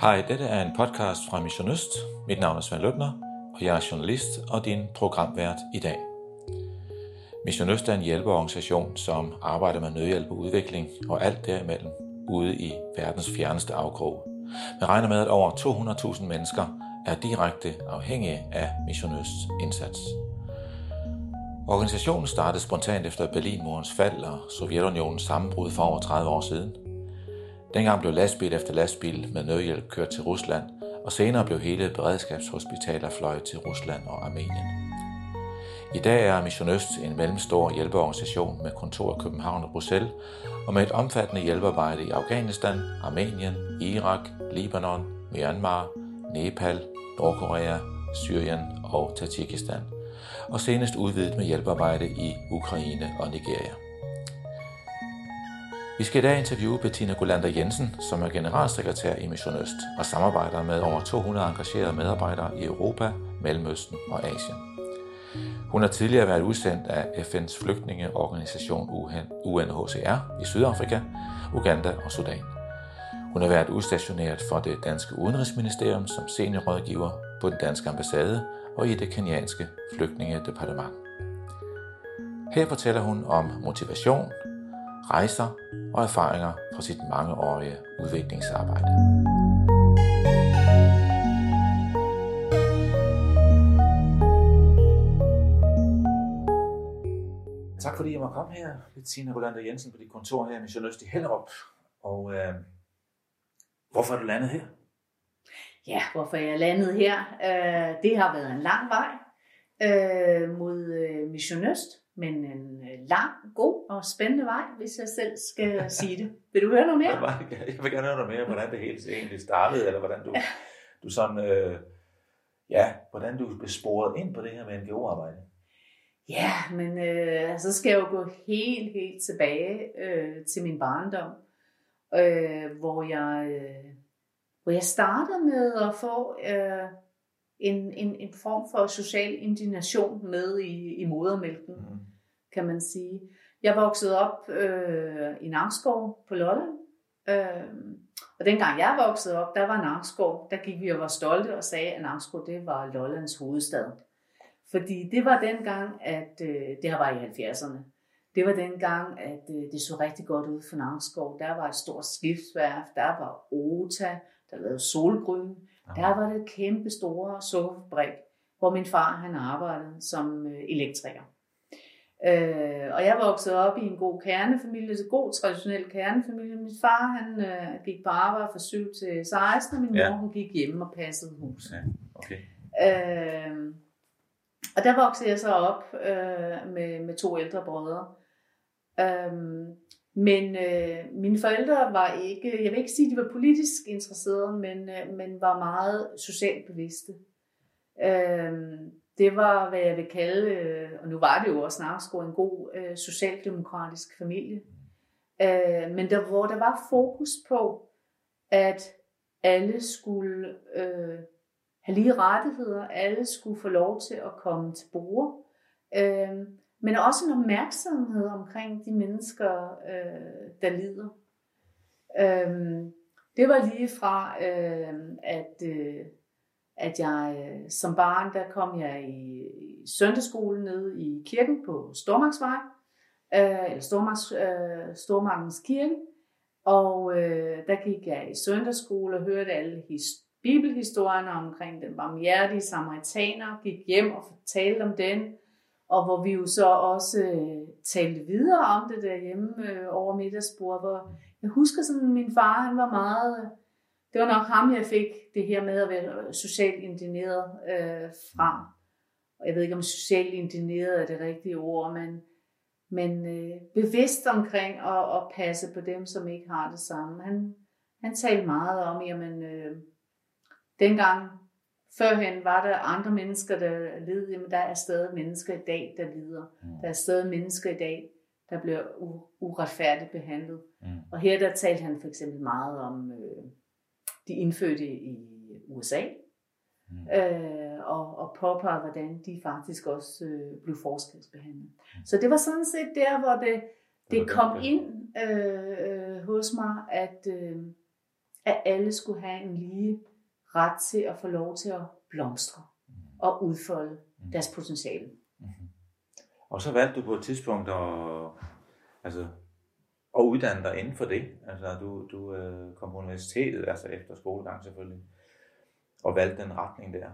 Hej, dette er en podcast fra Mission Øst. Mit navn er Svend Løbner, og jeg er journalist og din programvært i dag. Mission Øst er en hjælpeorganisation, som arbejder med nødhjælp og udvikling og alt derimellem ude i verdens fjerneste afkrog. Man regner med, at over 200.000 mennesker er direkte afhængige af Mission Østs indsats. Organisationen startede spontant efter Berlinmurens fald og Sovjetunionens sammenbrud for over 30 år siden – Dengang blev lastbil efter lastbil med nødhjælp kørt til Rusland, og senere blev hele beredskabshospitaler fløjet til Rusland og Armenien. I dag er Mission Øst en mellemstor hjælpeorganisation med kontor i København og Bruxelles, og med et omfattende hjælpearbejde i Afghanistan, Armenien, Irak, Libanon, Myanmar, Nepal, Nordkorea, Syrien og Tajikistan, og senest udvidet med hjælpearbejde i Ukraine og Nigeria. Vi skal i dag interviewe Bettina Golander Jensen, som er generalsekretær i Mission Øst og samarbejder med over 200 engagerede medarbejdere i Europa, Mellemøsten og Asien. Hun har tidligere været udsendt af FN's flygtningeorganisation UNHCR i Sydafrika, Uganda og Sudan. Hun har været udstationeret for det danske udenrigsministerium som seniorrådgiver på den danske ambassade og i det kenyanske flygtningedepartement. Her fortæller hun om motivation, rejser og erfaringer fra sit mangeårige udviklingsarbejde. Tak fordi jeg må komme her, Bettina Rolander Jensen, på dit kontor her i Mission Øst i Hellerup. Og øh, hvorfor er du landet her? Ja, hvorfor jeg er landet her? Øh, det har været en lang vej øh, mod øh, Mission Øst men en øh, lang, god og spændende vej, hvis jeg selv skal sige det. Vil du høre noget mere? Jeg vil gerne høre noget mere, hvordan det hele egentlig startede, eller hvordan du, du sådan, øh, ja, hvordan du blev sporet ind på det her med NGO-arbejde. Ja, men øh, så skal jeg jo gå helt, helt tilbage øh, til min barndom, øh, hvor jeg øh, hvor jeg startede med at få øh, en, en, en form for social indignation med i, i modermælken. Mm kan man sige. Jeg voksede op øh, i Nakskov på Lolland. Øh, og dengang jeg voksede op, der var Nakskov, der gik vi og var stolte og sagde, at Nakskov det var Lollands hovedstad. Fordi det var dengang, at øh, det har var i 70'erne. Det var dengang, at øh, det så rigtig godt ud for Nakskov. Der var et stort skibsværf, der var Ota, der lavede solgryn. Der var det kæmpe store sukkerfabrik, hvor min far han arbejdede som øh, elektriker. Øh, og jeg voksede op i en god kernefamilie, en god traditionel kernefamilie. Min far han øh, gik på arbejde fra 7 til 16, og min mor ja. hun gik hjemme og passede huset. Ja, okay. øh, og der voksede jeg så op øh, med, med to ældre brødre. Øh, men øh, mine forældre var ikke, jeg vil ikke sige, at de var politisk interesserede, men, øh, men var meget socialt bevidste. Øh, det var, hvad jeg vil kalde, øh, og nu var det jo også snart en god øh, socialdemokratisk familie. Øh, men der, hvor der var fokus på, at alle skulle øh, have lige rettigheder, alle skulle få lov til at komme til bord, øh, men også en opmærksomhed omkring de mennesker, øh, der lider. Øh, det var lige fra, øh, at øh, at jeg øh, som barn, der kom jeg i, i søndagsskolen nede i kirken på Stormarksvej, øh, eller Stormarks, øh, Stormarkens kirke, og øh, der gik jeg i søndagsskole og hørte alle his, bibelhistorierne omkring den barmhjertige samaritaner, gik hjem og fortalte om den, og hvor vi jo så også øh, talte videre om det derhjemme øh, over middagsbordet, hvor jeg husker sådan, min far, han var meget det var nok ham, jeg fik det her med at være socialt indigneret øh, fra. Og jeg ved ikke, om socialt indigneret er det rigtige ord, men, men øh, bevidst omkring at, at passe på dem, som ikke har det samme. Han, han talte meget om, jamen, øh, dengang førhen var der andre mennesker, der led, jamen der er stadig mennesker i dag, der lider. Mm. Der er stadig mennesker i dag, der bliver uretfærdigt behandlet. Mm. Og her der talte han for eksempel meget om øh, de indfødte i USA, mm. øh, og, og påpegede, hvordan de faktisk også øh, blev forskelsbehandlet. Mm. Så det var sådan set der, hvor det, det kom ind øh, hos mig, at, øh, at alle skulle have en lige ret til at få lov til at blomstre og udfolde deres potentiale. Mm-hmm. Og så valgte du på et tidspunkt at, altså, og uddanne dig inden for det. Altså, du, du øh, kom på universitetet, altså efter skolegang selvfølgelig, og valgte den retning der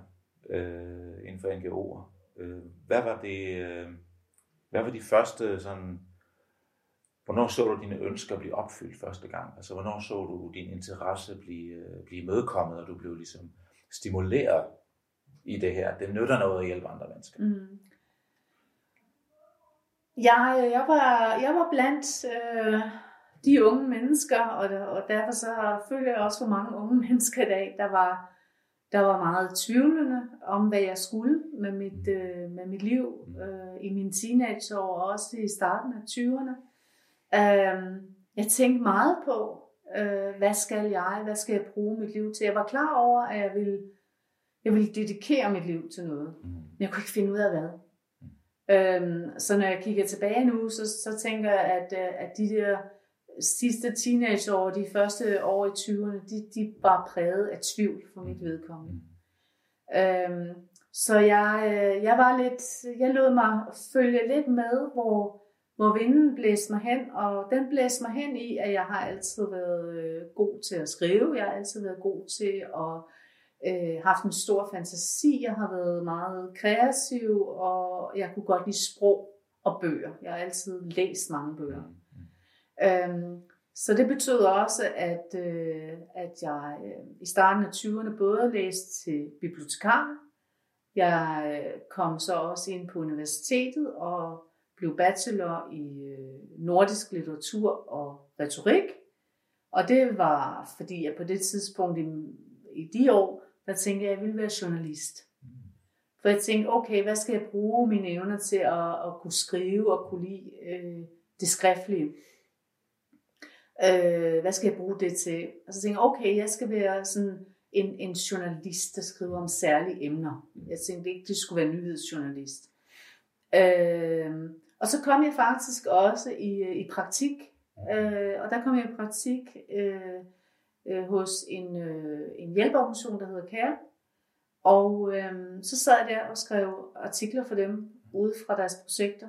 øh, inden for NGO'er. Øh, hvad var det, øh, hvad var de første sådan, hvornår så du dine ønsker blive opfyldt første gang? Altså, hvornår så du din interesse blive, øh, blive mødekommet, og du blev ligesom stimuleret i det her? Det nytter noget at hjælpe andre mennesker. Mm. Jeg, jeg, var, jeg var blandt øh, de unge mennesker, og, og derfor så føler jeg også for mange unge mennesker i dag, der var, der var meget tvivlende om, hvad jeg skulle med mit, øh, med mit liv øh, i mine teenageår, og også i starten af 20'erne. Øh, jeg tænkte meget på, øh, hvad skal jeg, hvad skal jeg bruge mit liv til. Jeg var klar over, at jeg ville, jeg ville dedikere mit liv til noget, men jeg kunne ikke finde ud af hvad. Øhm, så når jeg kigger tilbage nu, så, så tænker jeg, at, øh, at de der sidste teenageår, de første år i 20'erne, de, de var præget af tvivl for mit vedkommende. Øhm, så jeg, øh, jeg var lidt, jeg lod mig følge lidt med, hvor, hvor vinden blæste mig hen, og den blæste mig hen i, at jeg har altid været øh, god til at skrive, jeg har altid været god til at øh, haft en stor fantasi, jeg har været meget kreativ, og jeg kunne godt lide sprog og bøger. Jeg har altid læst mange bøger. Mm. Øhm, så det betød også, at, øh, at jeg øh, i starten af 20'erne både læste til bibliotekar, jeg øh, kom så også ind på universitetet og blev bachelor i øh, nordisk litteratur og retorik. Og det var, fordi jeg på det tidspunkt i, i de år der tænkte jeg, at jeg ville være journalist. For jeg tænkte, okay, hvad skal jeg bruge mine evner til at, at kunne skrive og kunne lide øh, det skriftlige? Øh, hvad skal jeg bruge det til? Og så tænkte jeg, okay, jeg skal være sådan en, en journalist, der skriver om særlige emner. Jeg tænkte ikke, det skulle være nyhedsjournalist. Øh, og så kom jeg faktisk også i, øh, i praktik, øh, og der kom jeg i praktik øh, øh, hos en, øh, en hjælpeorganisation, der hedder CARE. Og øh, så sad jeg der og skrev artikler for dem ude fra deres projekter.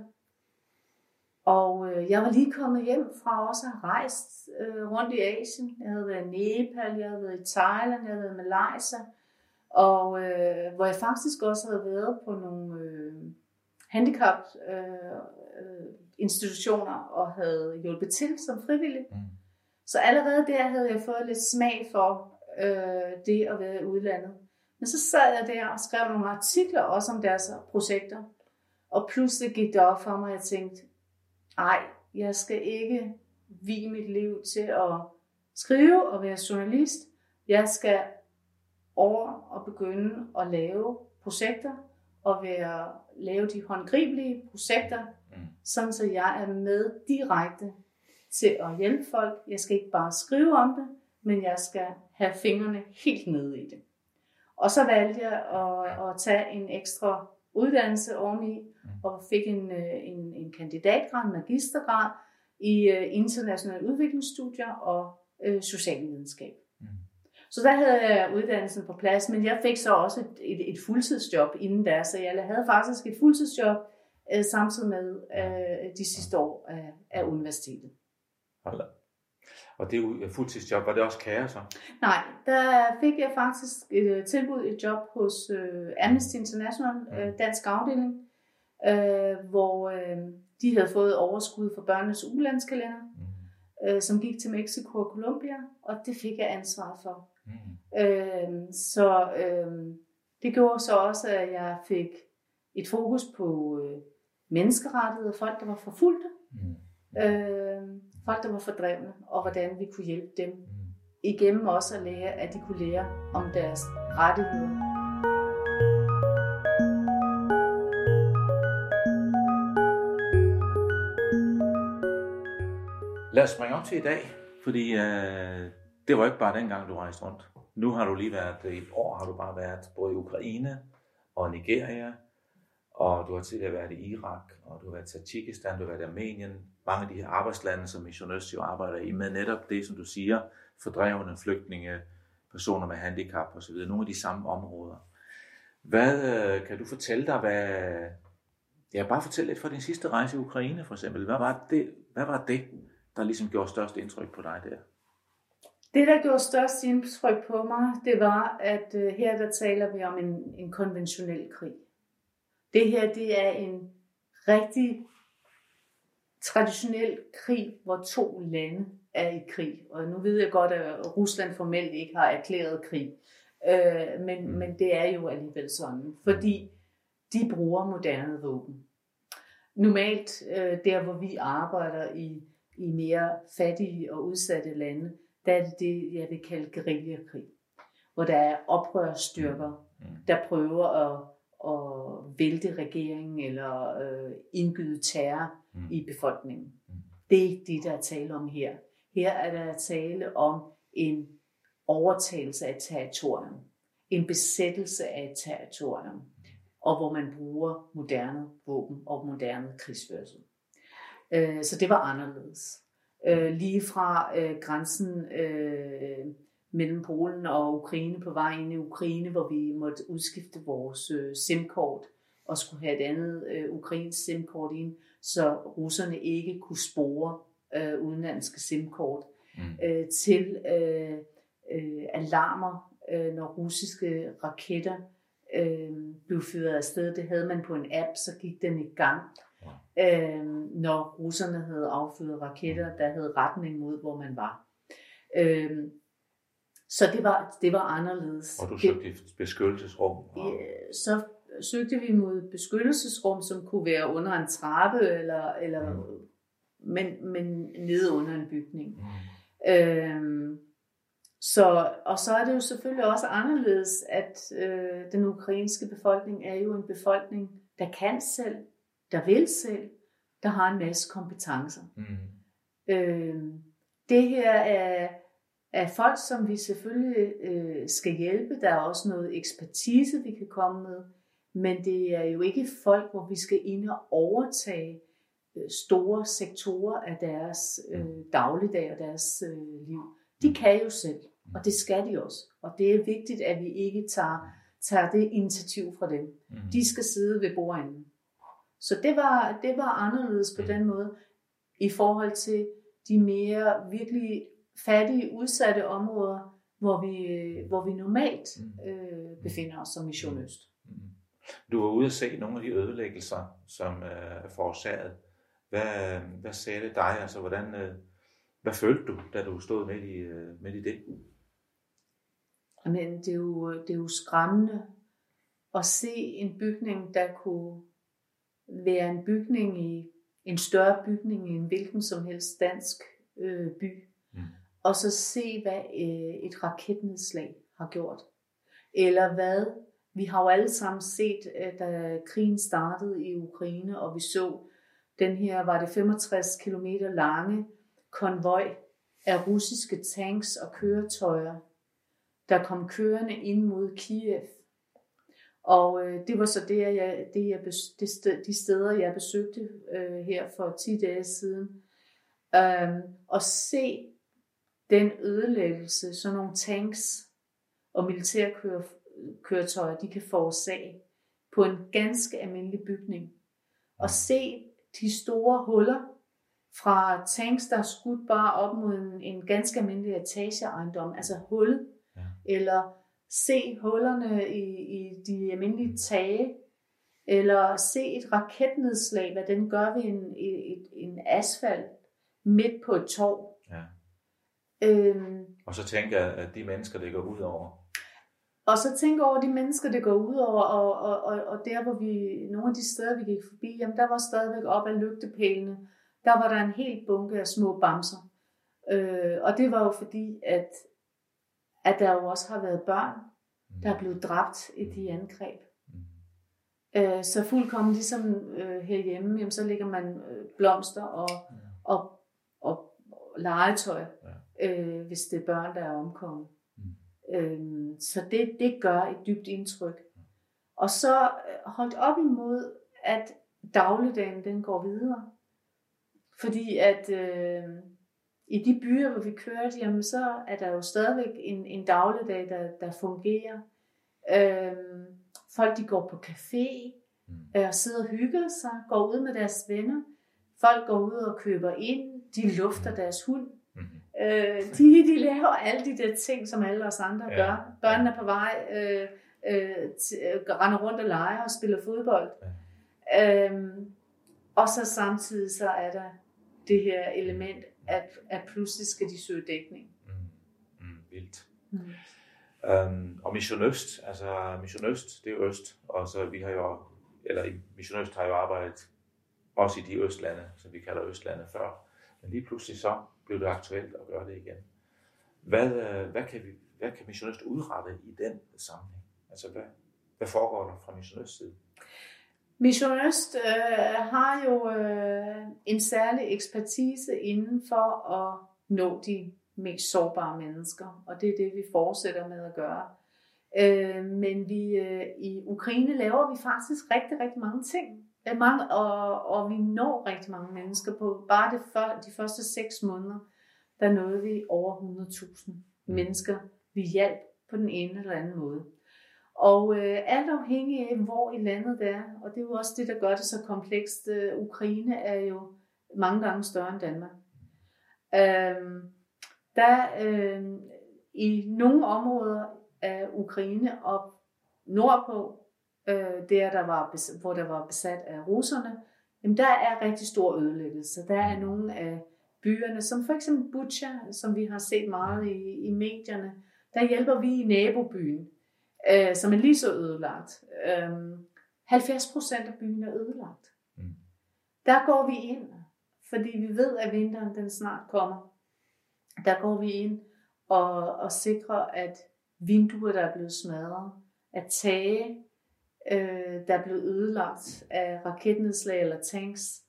Og øh, jeg var lige kommet hjem fra også at have rejst øh, rundt i Asien. Jeg havde været i Nepal, jeg havde været i Thailand, jeg havde været i Malaysia. Og øh, hvor jeg faktisk også havde været på nogle øh, handicap øh, øh, institutioner og havde hjulpet til som frivillig. Mm. Så allerede der havde jeg fået lidt smag for øh, det at være i udlandet. Men så sad jeg der og skrev nogle artikler også om deres projekter. Og pludselig gik det op for mig, at jeg tænkte, ej, jeg skal ikke vige mit liv til at skrive og være journalist. Jeg skal over og begynde at lave projekter og være, lave de håndgribelige projekter, mm. sådan så jeg er med direkte til at hjælpe folk. Jeg skal ikke bare skrive om det, men jeg skal have fingrene helt nede i det. Og så valgte jeg at, at tage en ekstra uddannelse oveni, mm. og fik en, øh, en, en kandidatgrad, en magistergrad i uh, internationale udviklingsstudier og uh, socialvidenskab. Mm. Så der havde jeg uddannelsen på plads, men jeg fik så også et, et, et fuldtidsjob inden der, så jeg havde faktisk et fuldtidsjob uh, samtidig med uh, de sidste år af, af universitetet. Hold Og det er jo fuldtidsjob. Var det også kære så? Nej, der fik jeg faktisk et øh, tilbud, et job hos uh, Amnesty International, uh, dansk afdeling, uh, hvor uh, de havde fået overskud for børnenes ulandskalender, mm. uh, som gik til Mexico og Colombia, og det fik jeg ansvar for. Mm. Uh, så uh, det gjorde så også, at jeg fik et fokus på uh, menneskerettigheder, folk, der var forfulgte. Mm. Uh, folk, der var fordrevne, og hvordan vi kunne hjælpe dem igennem også at lære, at de kunne lære om deres rettigheder. Lad os springe op til i dag, fordi øh, det var ikke bare dengang, du rejste rundt. Nu har du lige været, i et år har du bare været både i Ukraine og Nigeria, og du har tidligere været i Irak, og du har været i Tajikistan, du har været i Armenien, mange af de her arbejdslande, som Mission Øst jo arbejder i, med netop det, som du siger, fordrevne, flygtninge, personer med handicap osv., nogle af de samme områder. Hvad øh, kan du fortælle dig, hvad, ja, bare fortæl lidt fra din sidste rejse i Ukraine for eksempel. Hvad var det, hvad var det der ligesom gjorde størst indtryk på dig der? Det, der gjorde størst indtryk på mig, det var, at øh, her der taler vi om en, en konventionel krig. Det her, det er en rigtig traditionel krig, hvor to lande er i krig. Og nu ved jeg godt, at Rusland formelt ikke har erklæret krig. Øh, men, mm. men det er jo alligevel sådan, fordi de bruger moderne våben. Normalt, øh, der hvor vi arbejder i, i mere fattige og udsatte lande, der er det det, jeg vil kalde guerillakrig. Hvor der er oprørsstyrker, mm. der prøver at, at vælte regeringen eller øh, indgyde terror mm. i befolkningen. Mm. Det er ikke det, der er tale om her. Her er der tale om en overtagelse af territorium, en besættelse af et territorium, og hvor man bruger moderne våben og moderne krigsførsel. Øh, så det var anderledes. Øh, lige fra øh, grænsen mellem Polen og Ukraine på vej ind i Ukraine, hvor vi måtte udskifte vores SIM-kort og skulle have et andet ukrainsk SIM-kort ind, så russerne ikke kunne spore udenlandske SIM-kort, mm. til øh, alarmer, øh, når russiske raketter øh, blev fyret afsted. Det havde man på en app, så gik den i gang. Øh, når russerne havde affyret raketter, der havde retning mod, hvor man var. Øh, så det var, det var anderledes. Og du søgte et beskyttelsesrum? Og... Så søgte vi mod beskyttelsesrum, som kunne være under en trappe, eller, eller mm. men, men nede under en bygning. Mm. Øh, så, og så er det jo selvfølgelig også anderledes, at øh, den ukrainske befolkning er jo en befolkning, der kan selv, der vil selv, der har en masse kompetencer. Mm. Øh, det her er, er folk, som vi selvfølgelig øh, skal hjælpe. Der er også noget ekspertise, vi kan komme med. Men det er jo ikke folk, hvor vi skal ind og overtage øh, store sektorer af deres øh, dagligdag og deres øh, liv. De kan jo selv. Og det skal de også. Og det er vigtigt, at vi ikke tager, tager det initiativ fra dem. Mm. De skal sidde ved bordenden. Så det var, det var anderledes på mm. den måde, i forhold til de mere virkelig fattige, udsatte områder, hvor vi, hvor vi normalt mm. øh, befinder os som Mission Øst. Mm. Du var ude at se nogle af de ødelæggelser, som øh, er forårsaget. Hvad, hvad sagde det dig? Altså, hvordan, øh, hvad følte du, da du stod midt i, øh, midt i det? Men det er, jo, det er jo skræmmende at se en bygning, der kunne være en bygning i en større bygning i en hvilken som helst dansk øh, by, mm og så se, hvad øh, et raketnedslag har gjort. Eller hvad, vi har jo alle sammen set, øh, da krigen startede i Ukraine, og vi så den her, var det 65 km lange konvoj af russiske tanks og køretøjer, der kom kørende ind mod Kiev. Og øh, det var så det, jeg, det, jeg, det sted, de steder, jeg besøgte øh, her for 10 dage siden. Øh, og se den ødelæggelse, som nogle tanks og militærkøretøjer, de kan forårsage på en ganske almindelig bygning. Og se de store huller fra tanks, der er skudt bare op mod en, en ganske almindelig etageejendom, altså hul eller se hullerne i, i de almindelige tage, eller se et raketnedslag, hvad den gør ved en, et, en asfalt midt på et torv. Øhm, og så tænker jeg, at de mennesker, det går ud over. Og så tænker over de mennesker, det går ud over, og, og, og, og der, hvor vi, nogle af de steder, vi gik forbi, jamen der var stadigvæk op ad lygtepælene, der var der en helt bunke af små bamser. Øh, og det var jo fordi, at at der jo også har været børn, der er blevet dræbt i de angreb. Øh, så fuldkommen ligesom øh, herhjemme, jamen, så lægger man øh, blomster og, og, og, og legetøj, øh, hvis det er børn, der er omkommet. Øh, så det, det gør et dybt indtryk. Og så øh, holdt op imod, at dagligdagen den går videre. Fordi at øh, i de byer, hvor vi kørte, jamen, så er der jo stadigvæk en, en dagligdag, der, der fungerer. Øhm, folk de går på café mm. øh, og sidder og hygger sig, går ud med deres venner. Folk går ud og køber ind, de lufter mm. deres hund. Øh, de, de laver alle de der ting, som alle os andre ja. gør. Børnene er på vej, øh, øh, øh, render rundt og leger og spiller fodbold. Ja. Øhm, og så samtidig så er der det her element, at, at pludselig skal de søge dækning. Mm. Mm, vildt. Mm. Um, og Mission Øst, altså Mission Øst, det er jo Øst, og så vi har jo, eller Mission Øst har jo arbejdet også i de Østlande, som vi kalder Østlande før. Men lige pludselig så blev det aktuelt at gøre det igen. Hvad, øh, hvad, kan, vi, hvad kan missionist udrette i den sammenhæng? Altså hvad, hvad foregår der fra missionist side? Missionist øh, har jo øh, en særlig ekspertise inden for at nå de mest sårbare mennesker, og det er det, vi fortsætter med at gøre. Øh, men vi øh, i Ukraine laver vi faktisk rigtig, rigtig mange ting. Øh, mange, og, og vi når rigtig mange mennesker på bare det for, de første seks måneder, der nåede vi over 100.000 mennesker, vi hjalp på den ene eller anden måde. Og øh, alt afhængig af, hvor i landet det er, og det er jo også det, der gør det så komplekst. Øh, Ukraine er jo mange gange større end Danmark. Øh, der øh, i nogle områder af Ukraine og nordpå, øh, der, der var, hvor der var besat af russerne, jamen der er rigtig stor ødelæggelse. Der er nogle af byerne, som for eksempel Butcha, som vi har set meget i, i medierne, der hjælper vi i nabobyen øh, som er lige så ødelagt. Øh, 70 procent af byen er ødelagt. Mm. Der går vi ind, fordi vi ved, at vinteren den snart kommer. Der går vi ind og, og sikrer, at vinduer, der er blevet smadret, at tage, øh, der er blevet ødelagt af raketnedslag eller tanks,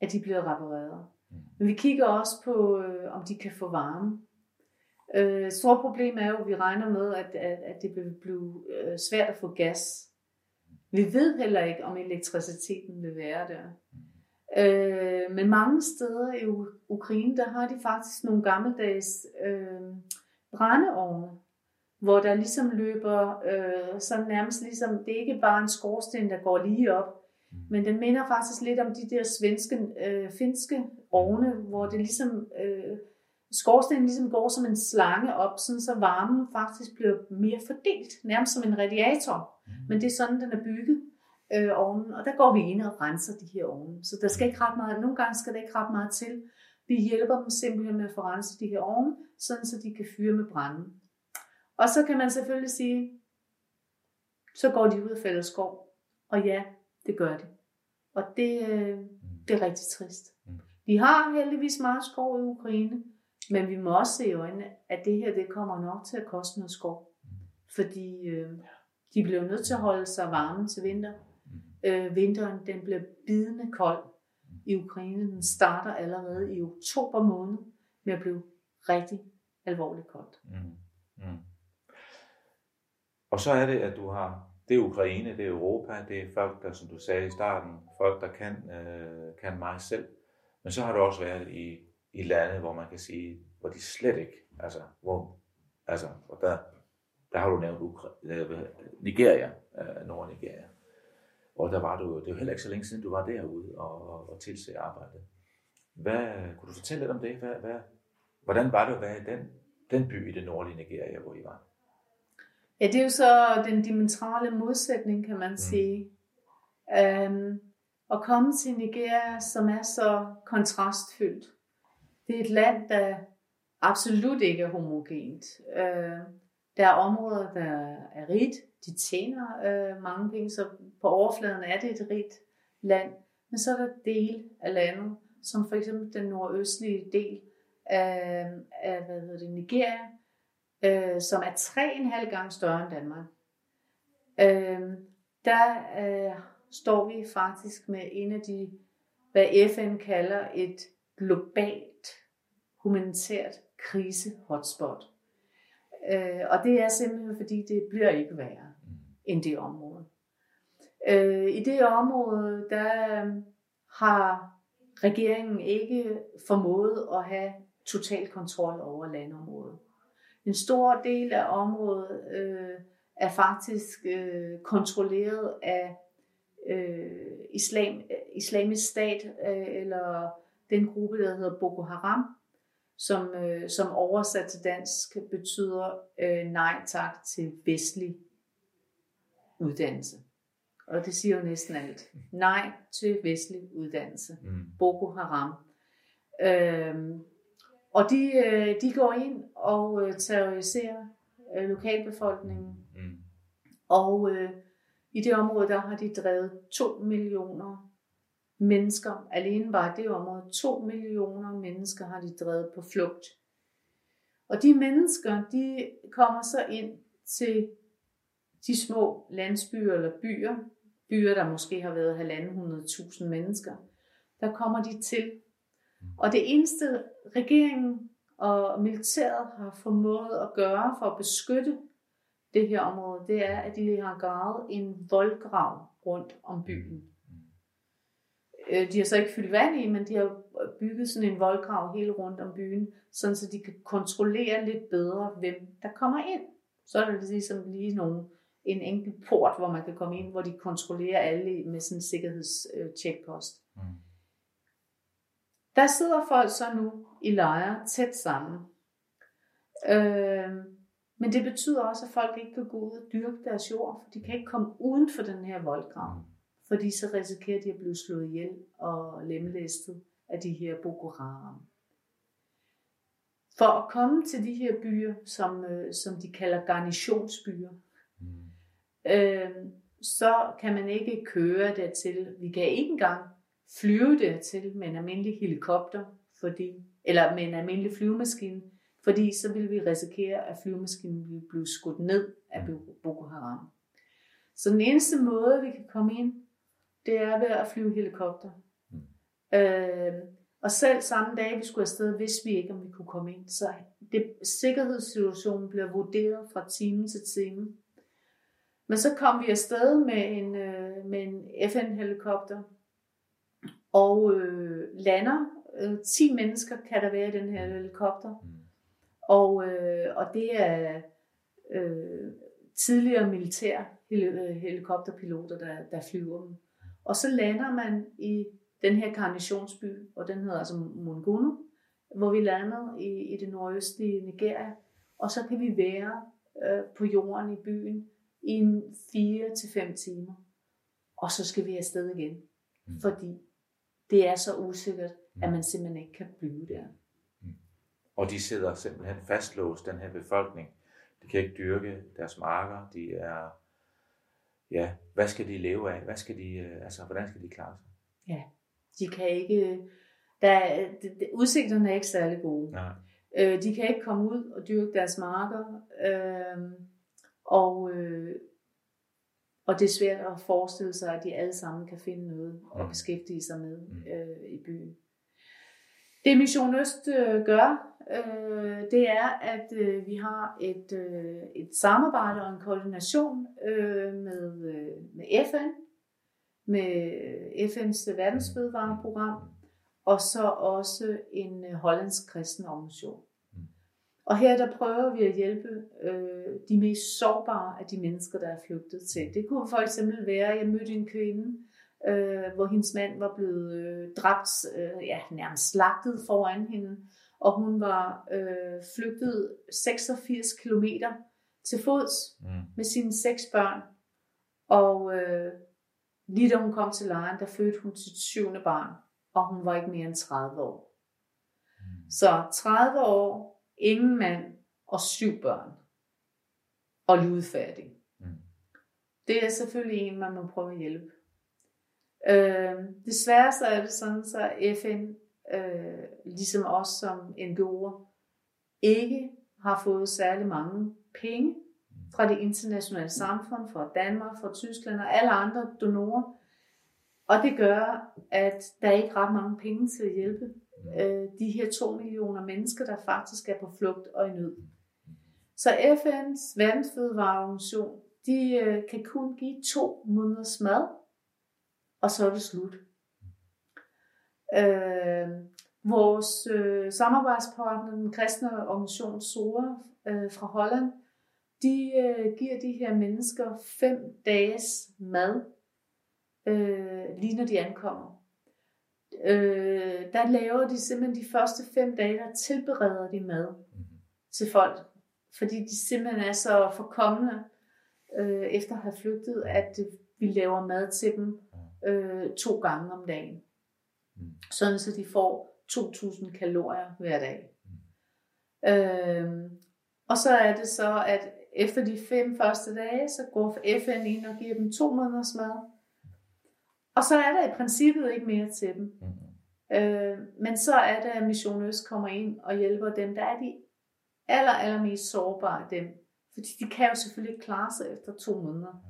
at de bliver repareret. Mm. Men vi kigger også på, øh, om de kan få varme. Øh, stort problem er jo, at vi regner med, at, at, at det vil blive øh, svært at få gas. Vi ved heller ikke, om elektriciteten vil være der. Øh, men mange steder i Ukraine, der har de faktisk nogle gammeldags øh, brændeovne, hvor der ligesom løber, øh, sådan nærmest ligesom, det er ikke bare en skorsten, der går lige op, men den minder faktisk lidt om de der svenske, øh, finske ovne, hvor det ligesom øh, skorstenen ligesom går som en slange op, sådan så varmen faktisk bliver mere fordelt, nærmest som en radiator. Mm. Men det er sådan, den er bygget øh, ovnen, og der går vi ind og renser de her ovne. Så der skal ikke ret meget, nogle gange skal der ikke ret meget til. Vi hjælper dem simpelthen med at få renset de her ovne, sådan så de kan fyre med branden. Og så kan man selvfølgelig sige, så går de ud af fælles skov. Og ja, det gør de. Og det, øh, det er rigtig trist. Mm. Vi har heldigvis meget skov i Ukraine, men vi må også se i øjnene, at det her det kommer nok til at koste noget skov. Fordi øh, de bliver nødt til at holde sig varme til vinter. Øh, vinteren den bliver bidende kold i Ukraine. Den starter allerede i oktober måned med at blive rigtig alvorligt koldt. Mm. Mm. Og så er det, at du har, det er Ukraine, det er Europa, det er folk, der, som du sagde i starten, folk, der kan, øh, kan mig selv. Men så har du også været i i lande, hvor man kan sige, hvor de slet ikke, altså, hvor, altså, og der, der har du nævnt Ukra- øh, Nigeria, øh, Nord-Nigeria. Og der var du, det er jo heller ikke så længe siden, du var derude og, og, og tilse arbejdet. Hvad, kunne du fortælle lidt om det? Hvad, hvad, hvordan var det at være i den, den by i det nordlige Nigeria, hvor I var? Ja, det er jo så den dimensionale modsætning, kan man mm. sige. Um, at komme til Nigeria, som er så kontrastfyldt. Det er et land, der absolut ikke er homogent. Øh, der er områder, der er rigt. De tjener øh, mange penge, så på overfladen er det et rigt land. Men så er der del af landet, som for eksempel den nordøstlige del af, af hvad hedder det, Nigeria, øh, som er 3,5 gange større end Danmark. Øh, der øh, står vi faktisk med en af de, hvad FN kalder et globalt humanitært krise-hotspot. Øh, og det er simpelthen fordi, det bliver ikke værre end det område. Øh, I det område, der har regeringen ikke formået at have total kontrol over landområdet. En stor del af området øh, er faktisk øh, kontrolleret af øh, islam, islamisk stat, øh, eller den gruppe, der hedder Boko Haram, som, øh, som oversat til dansk betyder øh, nej tak til vestlig uddannelse. Og det siger jo næsten alt. Nej til vestlig uddannelse. Mm. Boko Haram. Øhm, og de, øh, de går ind og øh, terroriserer øh, lokalbefolkningen. Mm. Og øh, i det område, der har de drevet 2 millioner mennesker. Alene bare det område, 2 millioner mennesker har de drevet på flugt. Og de mennesker, de kommer så ind til de små landsbyer eller byer, byer, der måske har været halvanden hundredtusind mennesker, der kommer de til. Og det eneste regeringen og militæret har formået at gøre for at beskytte det her område, det er, at de har gravet en voldgrav rundt om byen. Øh, de har så ikke fyldt vand i, men de har bygget sådan en voldgrav hele rundt om byen, sådan så de kan kontrollere lidt bedre, hvem der kommer ind. Så er det ligesom lige nogle, en enkelt port, hvor man kan komme ind, hvor de kontrollerer alle med sådan en sikkerhedscheckpost. Mm. Der sidder folk så nu i lejre tæt sammen. Øh, men det betyder også, at folk ikke kan gå ud og dyrke deres jord, for de kan ikke komme uden for den her voldgrav. Fordi så risikerer de at blive slået ihjel og lemlæstet af de her Boko Haram. For at komme til de her byer, som, øh, som de kalder garnitionsbyer, mm. øh, så kan man ikke køre dertil. Vi kan ikke engang flyve dertil med en almindelig helikopter, fordi, eller med en almindelig flyvemaskine, fordi så vil vi risikere, at flyvemaskinen vil blive skudt ned af Boko Haram. Så den eneste måde, vi kan komme ind, det er ved at flyve helikopter. Mm. Øh, og selv samme dag, vi skulle afsted, vidste vi ikke, om vi kunne komme ind. Så det, sikkerhedssituationen bliver vurderet fra time til time. Men så kom vi afsted med en, øh, med en FN-helikopter, og øh, lander. Øh, 10 mennesker kan der være i den her helikopter. Mm. Og, øh, og det er øh, tidligere militær helikopterpiloter, der, der flyver dem. Og så lander man i den her karnationsby, og den hedder altså Mungunu, hvor vi lander i, i det nordøstlige Nigeria. Og så kan vi være øh, på jorden i byen i en 4-5 timer. Og så skal vi afsted igen, mm. fordi det er så usikkert, mm. at man simpelthen ikke kan blive der. Mm. Og de sidder simpelthen fastlåst, den her befolkning. De kan ikke dyrke deres marker, de er ja, hvad skal de leve af? Hvad skal de, øh, altså, hvordan skal de klare sig? Ja, de kan ikke, der, de, de, udsigterne er ikke særlig gode. Nej. Øh, de kan ikke komme ud og dyrke deres marker, øh, og, øh, og det er svært at forestille sig, at de alle sammen kan finde noget at mm. beskæftige sig med mm. øh, i byen. Det Mission Øst øh, gør, øh, det er, at øh, vi har et, øh, et samarbejde og en koordination øh, med, øh, med FN, med FN's verdensfødevareprogram, og så også en øh, hollandsk kristen organisation. Og her der prøver vi at hjælpe øh, de mest sårbare af de mennesker, der er flygtet til. Det kunne for eksempel være, at jeg mødte en kvinde, øh, hvor hendes mand var blevet øh, dræbt, øh, ja, nærmest slagtet foran hende, og hun var øh, flygtet 86 kilometer til fods mm. med sine seks børn. Og øh, lige da hun kom til lejren, der fødte hun sit syvende barn, og hun var ikke mere end 30 år. Mm. Så 30 år, ingen mand og syv børn. Og ludfærdig. Mm. Det er selvfølgelig en, man må prøve at hjælpe. Øh, desværre så er det sådan, så FN, øh, ligesom os som NGO'er, ikke har fået særlig mange penge fra det internationale samfund, fra Danmark, fra Tyskland og alle andre donorer. Og det gør, at der er ikke ret mange penge til at hjælpe Mm. øh, de her to millioner mennesker, der faktisk er på flugt og i nød. Så FN's verdensfødevareorganisation, de øh, kan kun give to måneders mad og så er det slut. Øh, Vores øh, samarbejdspartner, den kristne organisation SOA øh, fra Holland, de øh, giver de her mennesker fem dages mad, øh, lige når de ankommer. Øh, der laver de simpelthen de første fem dage, der tilbereder de mad mm-hmm. til folk, fordi de simpelthen er så forkommende øh, efter at have flygtet, at vi laver mad til dem øh, to gange om dagen. Mm. Sådan så de får 2.000 kalorier hver dag. Mm. Øh, og så er det så, at efter de fem første dage, så går FN ind og giver dem to måneders mad. Og så er der i princippet ikke mere til dem. Mm. Øh, men så er det, at Mission Øst kommer ind og hjælper dem, der er de aller, allermest sårbare dem. Fordi de kan jo selvfølgelig ikke klare sig efter to måneder.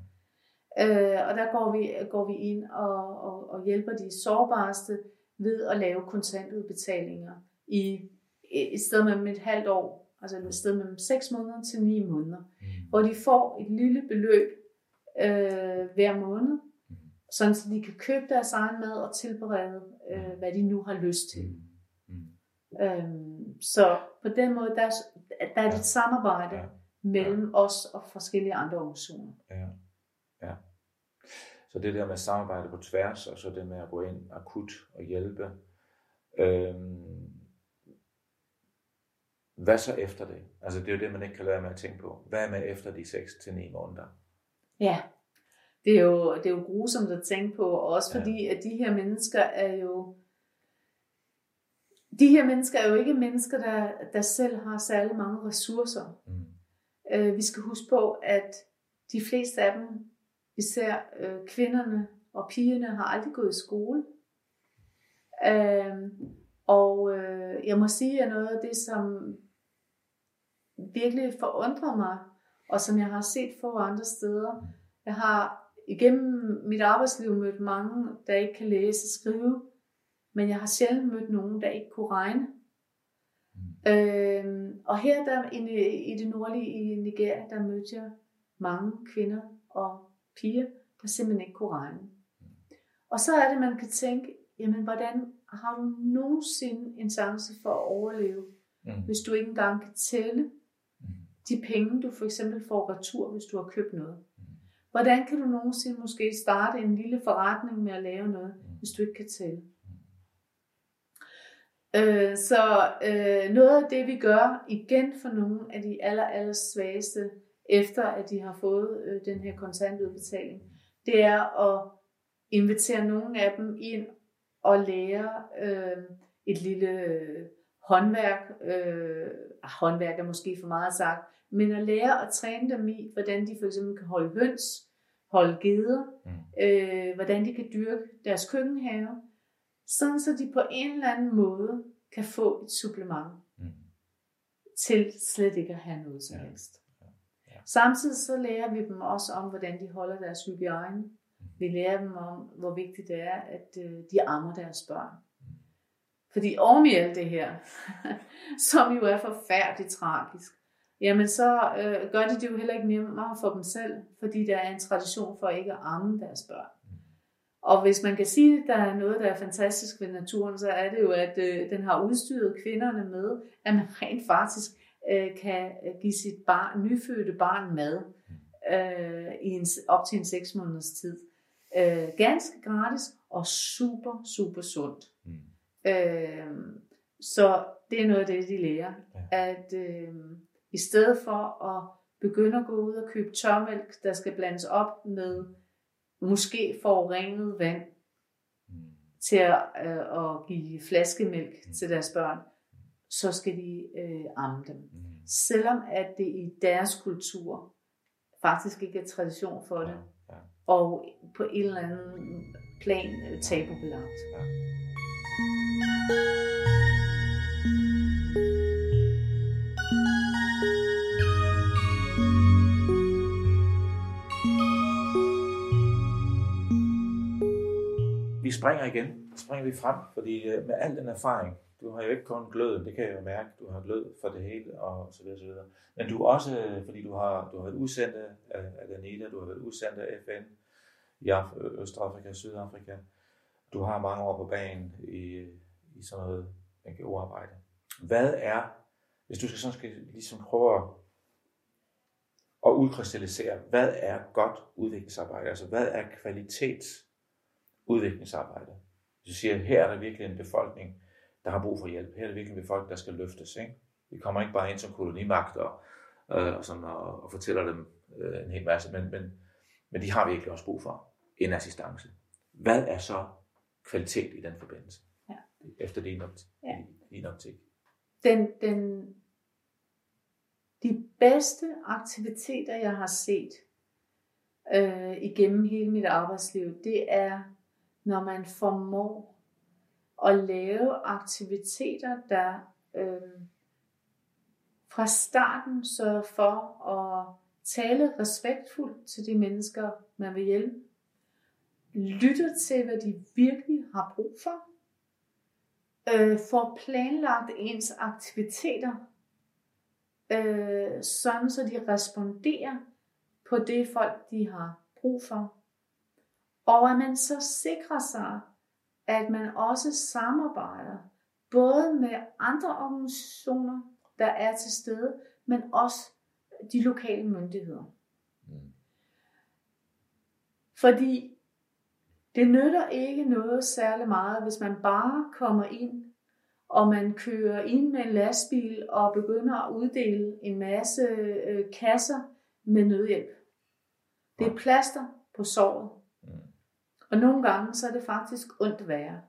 Øh, og der går vi, går vi ind og, og, og hjælper de sårbareste ved at lave kontantudbetalinger i et sted mellem et halvt år, altså et sted mellem 6 måneder til 9 måneder, mm. hvor de får et lille beløb øh, hver måned. Sådan så de kan købe deres egen mad og tilberede, øh, mm. hvad de nu har lyst til. Mm. Mm. Øhm, så på den måde, der, der er det et samarbejde ja. mellem ja. os og forskellige andre organisationer. Ja. ja. Så det der med samarbejde på tværs, og så det med at gå ind akut og hjælpe. Øhm, hvad så efter det? Altså det er jo det, man ikke kan lade være med at tænke på. Hvad er med efter de 6-9 måneder? Ja, det er, jo, det er jo grusomt at tænke på, også fordi ja. at de her mennesker er jo de her mennesker er jo ikke mennesker, der, der selv har særlig mange ressourcer. Mm. Øh, vi skal huske på, at de fleste af dem, især øh, kvinderne og pigerne, har aldrig gået i skole. Øh, og øh, jeg må sige, at noget af det, som virkelig forundrer mig, og som jeg har set få andre steder, jeg har igennem mit arbejdsliv mødt mange, der ikke kan læse og skrive, men jeg har sjældent mødt nogen, der ikke kunne regne. Mm. Øh, og her der, i, i det nordlige i Nigeria, der mødte jeg mange kvinder og piger, der simpelthen ikke kunne regne. Mm. Og så er det, man kan tænke, jamen hvordan har du nogensinde en chance for at overleve, mm. hvis du ikke engang kan tælle mm. de penge, du for eksempel får retur, hvis du har købt noget. Mm. Hvordan kan du nogensinde måske starte en lille forretning med at lave noget, mm. hvis du ikke kan tælle? Øh, så øh, noget af det, vi gør igen for nogle af de aller, aller svageste, efter at de har fået øh, den her kontantudbetaling, det er at invitere nogle af dem ind og lære øh, et lille øh, håndværk. Øh, ah, håndværk er måske for meget sagt, men at lære at træne dem i, hvordan de for eksempel kan holde høns, holde geder, mm. øh, hvordan de kan dyrke deres køkkenhave, sådan så de på en eller anden måde kan få et supplement mm. til slet ikke at have noget som ja. helst. Ja. Ja. Samtidig så lærer vi dem også om, hvordan de holder deres hygiejne. Mm. Vi lærer dem om, hvor vigtigt det er, at øh, de ammer deres børn. Mm. Fordi oven i alt det her, som jo er forfærdeligt tragisk, jamen så øh, gør de det jo heller ikke nemmere for dem selv, fordi der er en tradition for ikke at amme deres børn. Og hvis man kan sige, at der er noget, der er fantastisk ved naturen, så er det jo, at øh, den har udstyret kvinderne med, at man rent faktisk øh, kan give sit barn, nyfødte barn mad øh, i en, op til en 6 måneders tid. Øh, ganske gratis og super, super sundt. Mm. Øh, så det er noget af det, de lærer. Ja. At øh, i stedet for at begynde at gå ud og købe tørmælk, der skal blandes op med måske forurenet vand mm. til at, øh, at give flaskemælk mm. til deres børn, så skal de øh, amme dem. Mm. Selvom at det i deres kultur faktisk ikke er tradition for det, og på en eller anden plan øh, tabubelagt. Ja. Springer igen, springer vi frem, fordi øh, med al den erfaring, du har jo ikke kun gløden, det kan jeg jo mærke, du har glød for det hele, og så videre, så videre. Men du også, øh, fordi du har, du har været udsendt af, af Danida, du har været udsendt af FN i Af- Østafrika, Sydafrika. Du har mange år på banen i, i sådan noget NGO-arbejde. Hvad er, hvis du skal sådan skal ligesom prøve at, at udkrystallisere, hvad er godt udviklingsarbejde? Altså hvad er kvalitetsudviklingsarbejde? Hvis du siger, her er der virkelig en befolkning, der har brug for hjælp. Her er der virkelig en befolkning, der skal løftes. Ikke? Vi kommer ikke bare ind som kolonimagt og, øh, og, sådan, og, og fortæller dem øh, en hel masse, men, men, men de har virkelig også brug for en assistance. Hvad er så kvalitet i den forbindelse? Ja. Efter din, optik, ja. din optik. Den, den, de bedste aktiviteter, jeg har set øh, igennem hele mit arbejdsliv, det er, når man formår at lave aktiviteter, der øh, fra starten sørger for at tale respektfuldt til de mennesker, man vil hjælpe, lytter til, hvad de virkelig har brug for, øh, får planlagt ens aktiviteter, øh, sådan så de responderer på det folk, de har brug for. Og at man så sikrer sig, at man også samarbejder både med andre organisationer, der er til stede, men også de lokale myndigheder. Mm. Fordi det nytter ikke noget særlig meget, hvis man bare kommer ind, og man kører ind med en lastbil og begynder at uddele en masse øh, kasser med nødhjælp. Det er plaster på såret. Og nogle gange så er det faktisk ondt værre.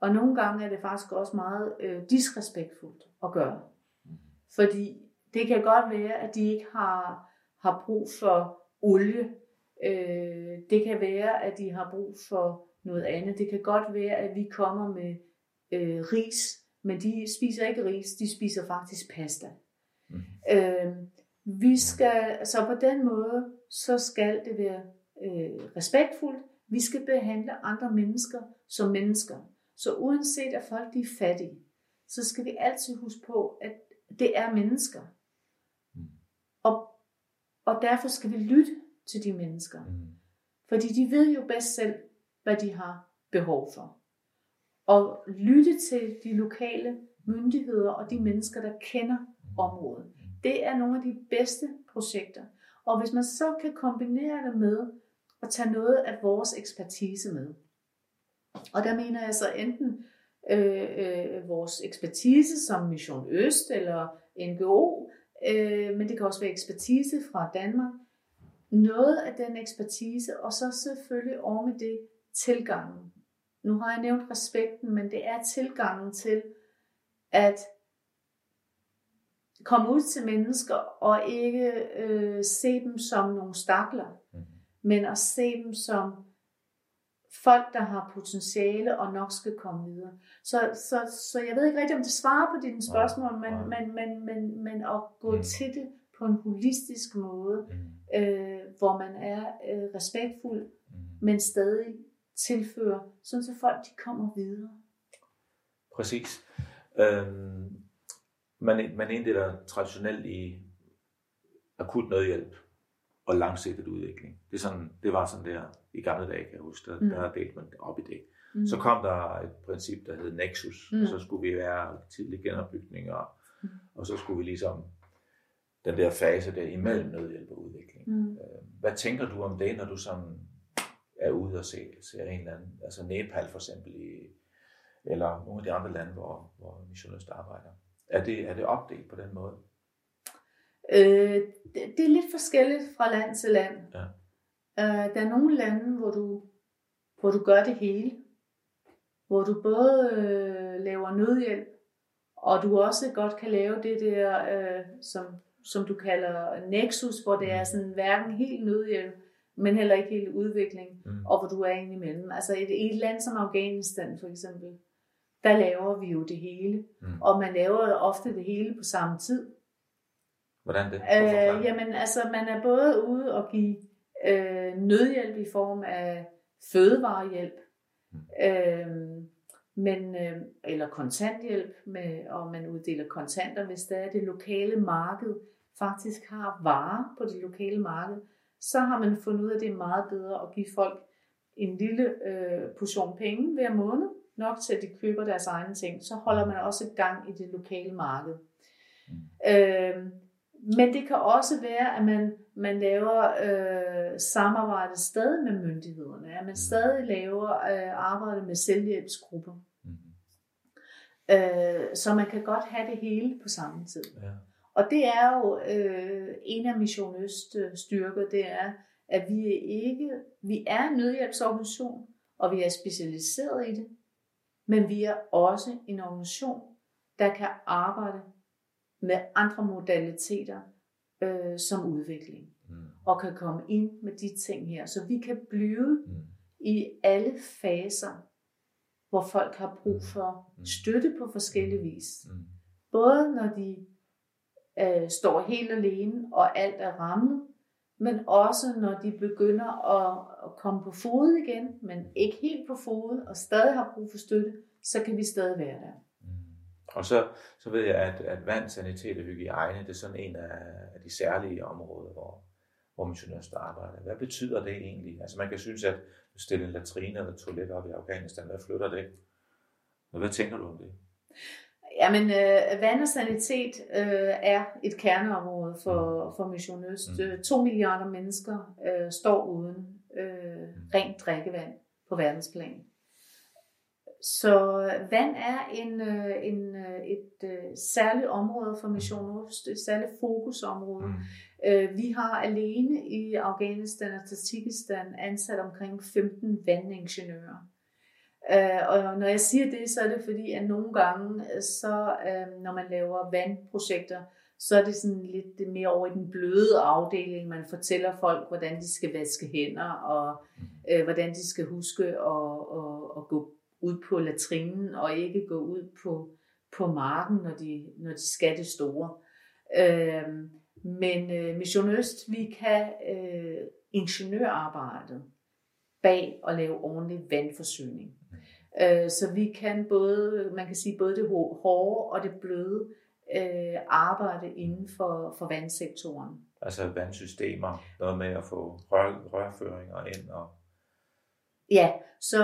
Og nogle gange er det faktisk også meget øh, disrespektfuldt at gøre. Mm. Fordi det kan godt være, at de ikke har, har brug for olie. Øh, det kan være, at de har brug for noget andet. Det kan godt være, at vi kommer med øh, ris, men de spiser ikke ris, de spiser faktisk pasta. Mm. Øh, vi skal, så på den måde, så skal det være øh, respektfuldt. Vi skal behandle andre mennesker som mennesker. Så uanset at folk de er fattige, så skal vi altid huske på, at det er mennesker. Og, og derfor skal vi lytte til de mennesker. Mm. Fordi de ved jo bedst selv, hvad de har behov for. Og lytte til de lokale myndigheder og de mennesker, der kender området. Det er nogle af de bedste projekter. Og hvis man så kan kombinere det med og tage noget af vores ekspertise med. Og der mener jeg så enten øh, øh, vores ekspertise som Mission Øst eller NGO, øh, men det kan også være ekspertise fra Danmark. Noget af den ekspertise, og så selvfølgelig over med det tilgangen. Nu har jeg nævnt respekten, men det er tilgangen til at komme ud til mennesker og ikke øh, se dem som nogle stakler, mm men at se dem som folk, der har potentiale og nok skal komme videre. Så, så, så jeg ved ikke rigtig, om det svarer på dine spørgsmål, men, men, men, men, men at gå mm. til det på en holistisk måde, mm. øh, hvor man er øh, respektfuld, mm. men stadig tilfører, sådan så folk de kommer videre. Præcis. Øhm, man, man inddeler traditionelt i akut nødhjælp og langsigtet udvikling. Det, er sådan, det var sådan der i gamle dage, kan jeg huske, der, mm. der delte man op i det. Mm. Så kom der et princip, der hed Nexus, mm. og så skulle vi være tidlig genopbygning, og, mm. og så skulle vi ligesom den der fase der imellem nødhjælp og udvikling. Mm. Øh, hvad tænker du om det, når du sådan er ude og ser, ser en eller anden, altså Nepal for eksempel, i, eller nogle af de andre lande, hvor, hvor missionøst arbejder? Er det, er det opdelt på den måde? Øh, det, det er lidt forskelligt fra land til land. Ja. Øh, der er nogle lande, hvor du, hvor du gør det hele. Hvor du både øh, laver nødhjælp, og du også godt kan lave det der, øh, som, som du kalder nexus, hvor det er sådan hverken helt nødhjælp, men heller ikke helt udvikling, mm. og hvor du er inde imellem. Altså i et, et land som Afghanistan for eksempel, der laver vi jo det hele. Mm. Og man laver ofte det hele på samme tid. Hvordan det? Øh, jamen altså, man er både ude og give øh, nødhjælp i form af fødevarehjælp, mm. øh, men, øh, eller kontanthjælp, med, og man uddeler kontanter, hvis der er det lokale marked faktisk har varer på det lokale marked, så har man fundet ud af, at det er meget bedre at give folk en lille øh, portion penge hver måned, nok til, at de køber deres egne ting, så holder man også gang i det lokale marked. Mm. Øh, men det kan også være, at man, man laver øh, samarbejde stadig med myndighederne, at man stadig laver øh, arbejde med selvhjælpsgrupper. Mm. Øh, så man kan godt have det hele på samme tid. Ja. Og det er jo øh, en af Mission Øst øh, styrker, det er, at vi er ikke, vi er en nødhjælpsorganisation, og vi er specialiseret i det, men vi er også en organisation, der kan arbejde med andre modaliteter øh, som udvikling, Mm. og kan komme ind med de ting her. Så vi kan blive Mm. i alle faser, hvor folk har brug for støtte på forskellige vis. Mm. Både når de øh, står helt alene, og alt er rammet, men også når de begynder at, at komme på fod igen, men ikke helt på fod, og stadig har brug for støtte, så kan vi stadig være der. Mm. Og så, så ved jeg, at, at vand, sanitet og hygiejne, det er sådan en af, af de særlige områder, hvor, hvor missionøster arbejder. Hvad betyder det egentlig? Altså man kan synes, at du stiller en latrine eller toilet op i Afghanistan, hvad flytter det? Men hvad tænker du om det? Jamen, øh, vand og sanitet øh, er et kerneområde for, for Mission Øst. Mm. Mm. To milliarder mennesker øh, står uden øh, rent drikkevand på verdensplan. Så vand er en, øh, en, øh, et øh, særligt område for Mission Øst, et særligt fokusområde. Mm. Vi har alene i Afghanistan og Tajikistan ansat omkring 15 vandingeniører. Og når jeg siger det, så er det fordi, at nogle gange, så når man laver vandprojekter, så er det sådan lidt mere over i den bløde afdeling. Man fortæller folk, hvordan de skal vaske hænder, og øh, hvordan de skal huske at, at, at gå ud på latrinen, og ikke gå ud på, på marken, når de, når de skal det store. Øh, men øh, Mission Øst, vi kan øh, ingeniørarbejdet bag at lave ordentlig vandforsyning. Øh, så vi kan både, man kan sige, både det hårde og det bløde øh, arbejde inden for, for vandsektoren. Altså vandsystemer, noget med at få rør, rørføringer ind og Ja, så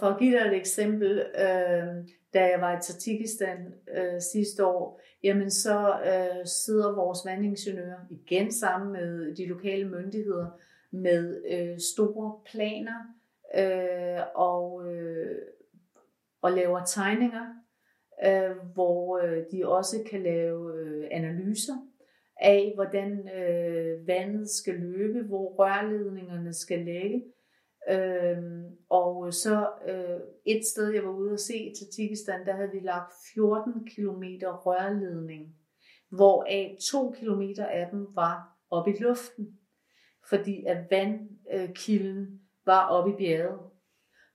for at give dig et eksempel, øh, da jeg var i Tajikistan øh, sidste år, jamen så øh, sidder vores vandingeniører igen sammen med de lokale myndigheder med øh, store planer øh, og, øh, og laver tegninger, øh, hvor øh, de også kan lave øh, analyser af, hvordan øh, vandet skal løbe, hvor rørledningerne skal ligge. Øhm, og så øh, et sted, jeg var ude at se i Tajikistan, der havde vi lagt 14 km rørledning, hvoraf 2 km af dem var oppe i luften, fordi at vandkilden var oppe i bjerget.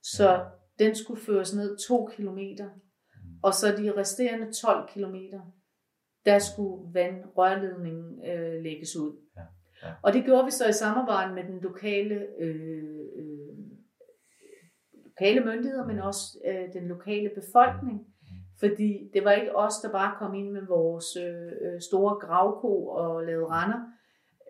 Så den skulle føres ned 2 km, og så de resterende 12 km, der skulle vandrørledningen øh, lægges ud. Ja, ja. Og det gjorde vi så i samarbejde med den lokale, øh, øh, lokale myndigheder, men også øh, den lokale befolkning. Fordi det var ikke os, der bare kom ind med vores øh, øh store gravko og lavede render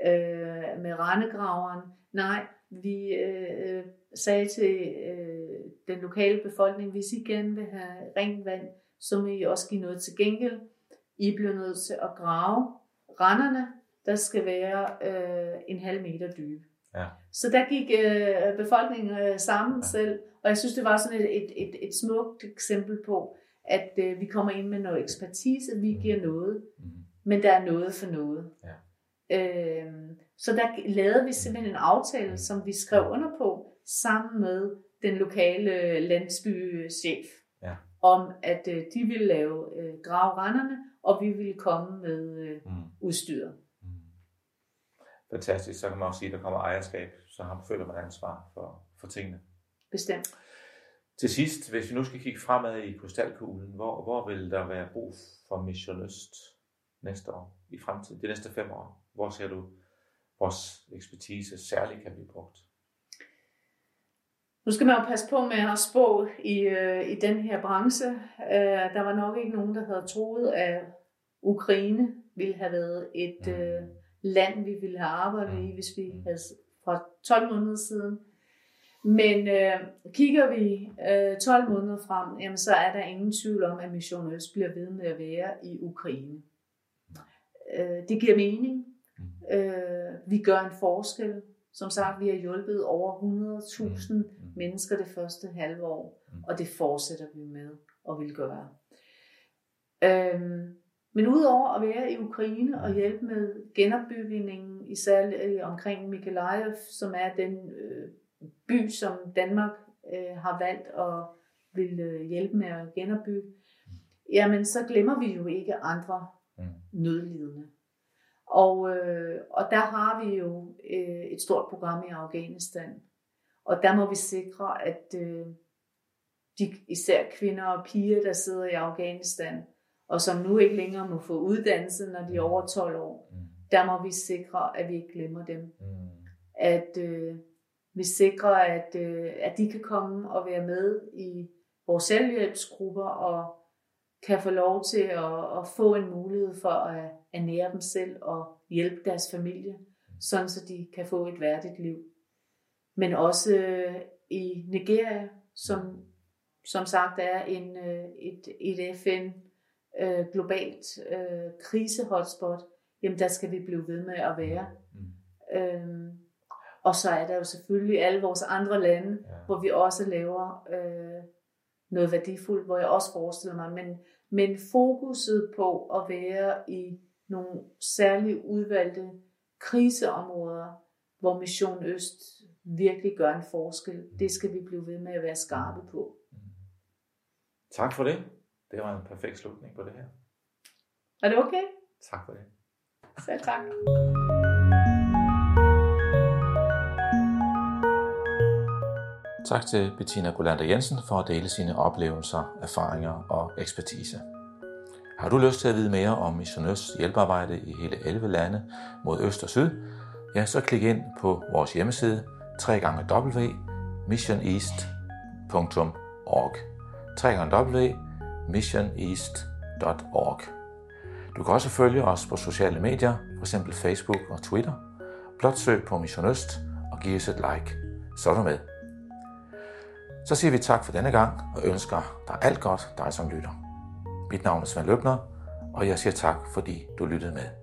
øh, med rendegraveren. Nej, vi øh, øh, sagde til øh, den lokale befolkning, hvis I gerne vil have rent vand, så må I også give noget til gengæld. I bliver nødt til at grave renderne, der skal være øh, en halv meter dybe. Ja. Så der gik øh, befolkningen øh, sammen Ja. selv, og jeg synes, det var sådan et, et, et, et smukt eksempel på, at øh, vi kommer ind med noget ekspertise, vi giver noget, mm. men der er noget for noget. Ja. Øhm, så der lavede vi simpelthen en aftale, som vi skrev under på, sammen med den lokale landsbychef, Ja. om at øh, de ville lave øh, gravrenderne, og vi ville komme med øh, Mm. udstyret. Mm. Fantastisk, så kan man også sige, at der kommer ejerskab, så har, føler man ansvar for, for tingene. Bestemt. Til sidst, hvis vi nu skal kigge fremad i krystalkuglen, hvor, hvor vil der være brug for Mission Øst næste år, i fremtiden, de næste fem år? Hvor ser du vores ekspertise særligt kan blive brugt? Nu skal man jo passe på med at spå i, øh, i den her branche. Øh, der var nok ikke nogen, der havde troet, at Ukraine ville have været et øh, land, vi ville have arbejdet i, hvis vi havde fra 12 måneder siden. Men øh, kigger vi øh, 12 måneder frem, jamen, så er der ingen tvivl om, at Mission Øst bliver ved med at være i Ukraine. Øh, det giver mening. Mm. Øh, vi gør en forskel. Som sagt, vi har hjulpet over 100.000 mm. mm. mennesker det første halve år, mm. og det fortsætter vi med og vil gøre. Øhm, men udover at være i Ukraine og hjælpe med genopbygningen, især omkring Mykolaiv, som er den øh, by, som Danmark øh, har valgt at vil øh, hjælpe med at genopbygge, jamen så glemmer vi jo ikke andre mm. nødlidende. Og, øh, og der har vi jo øh, et stort program i Afghanistan. Og der må vi sikre, at øh, de især kvinder og piger, der sidder i Afghanistan, og som nu ikke længere må få uddannelse, når de er over 12 år, mm. der må vi sikre, at vi ikke glemmer dem. Mm. At øh, vi sikrer, at, øh, at de kan komme og være med i vores selvhjælpsgrupper og kan få lov til at, at få en mulighed for at ernære dem selv og hjælpe deres familie, sådan så de kan få et værdigt liv. Men også øh, i Nigeria, som som sagt er en, øh, et, et FN øh, globalt øh, krisehotspot, jamen der skal vi blive ved med at være. Mm. Øhm, og så er der jo selvfølgelig alle vores andre lande, ja. hvor vi også laver øh, noget værdifuldt, hvor jeg også forestiller mig, men, men fokuset på at være i nogle særligt udvalgte kriseområder, hvor Mission Øst virkelig gør en forskel, det skal vi blive ved med at være skarpe på. Tak for det. Det var en perfekt slutning på det her. Er det okay? Tak for det. Selv tak. Tak til Bettina Golander Jensen for at dele sine oplevelser, erfaringer og ekspertise. Har du lyst til at vide mere om Mission Østs hjælpearbejde i hele 11 lande mod øst og syd, ja, så klik ind på vores hjemmeside www.missioneast.org www.missioneast.org missioneast.org. Du kan også følge os på sociale medier, f.eks. Facebook og Twitter. Blot søg på Mission Øst og giv os et like, så er du med. Så siger vi tak for denne gang og ønsker dig alt godt, dig som lytter. Mit navn er Svend Løbner, og jeg siger tak, fordi du lyttede med.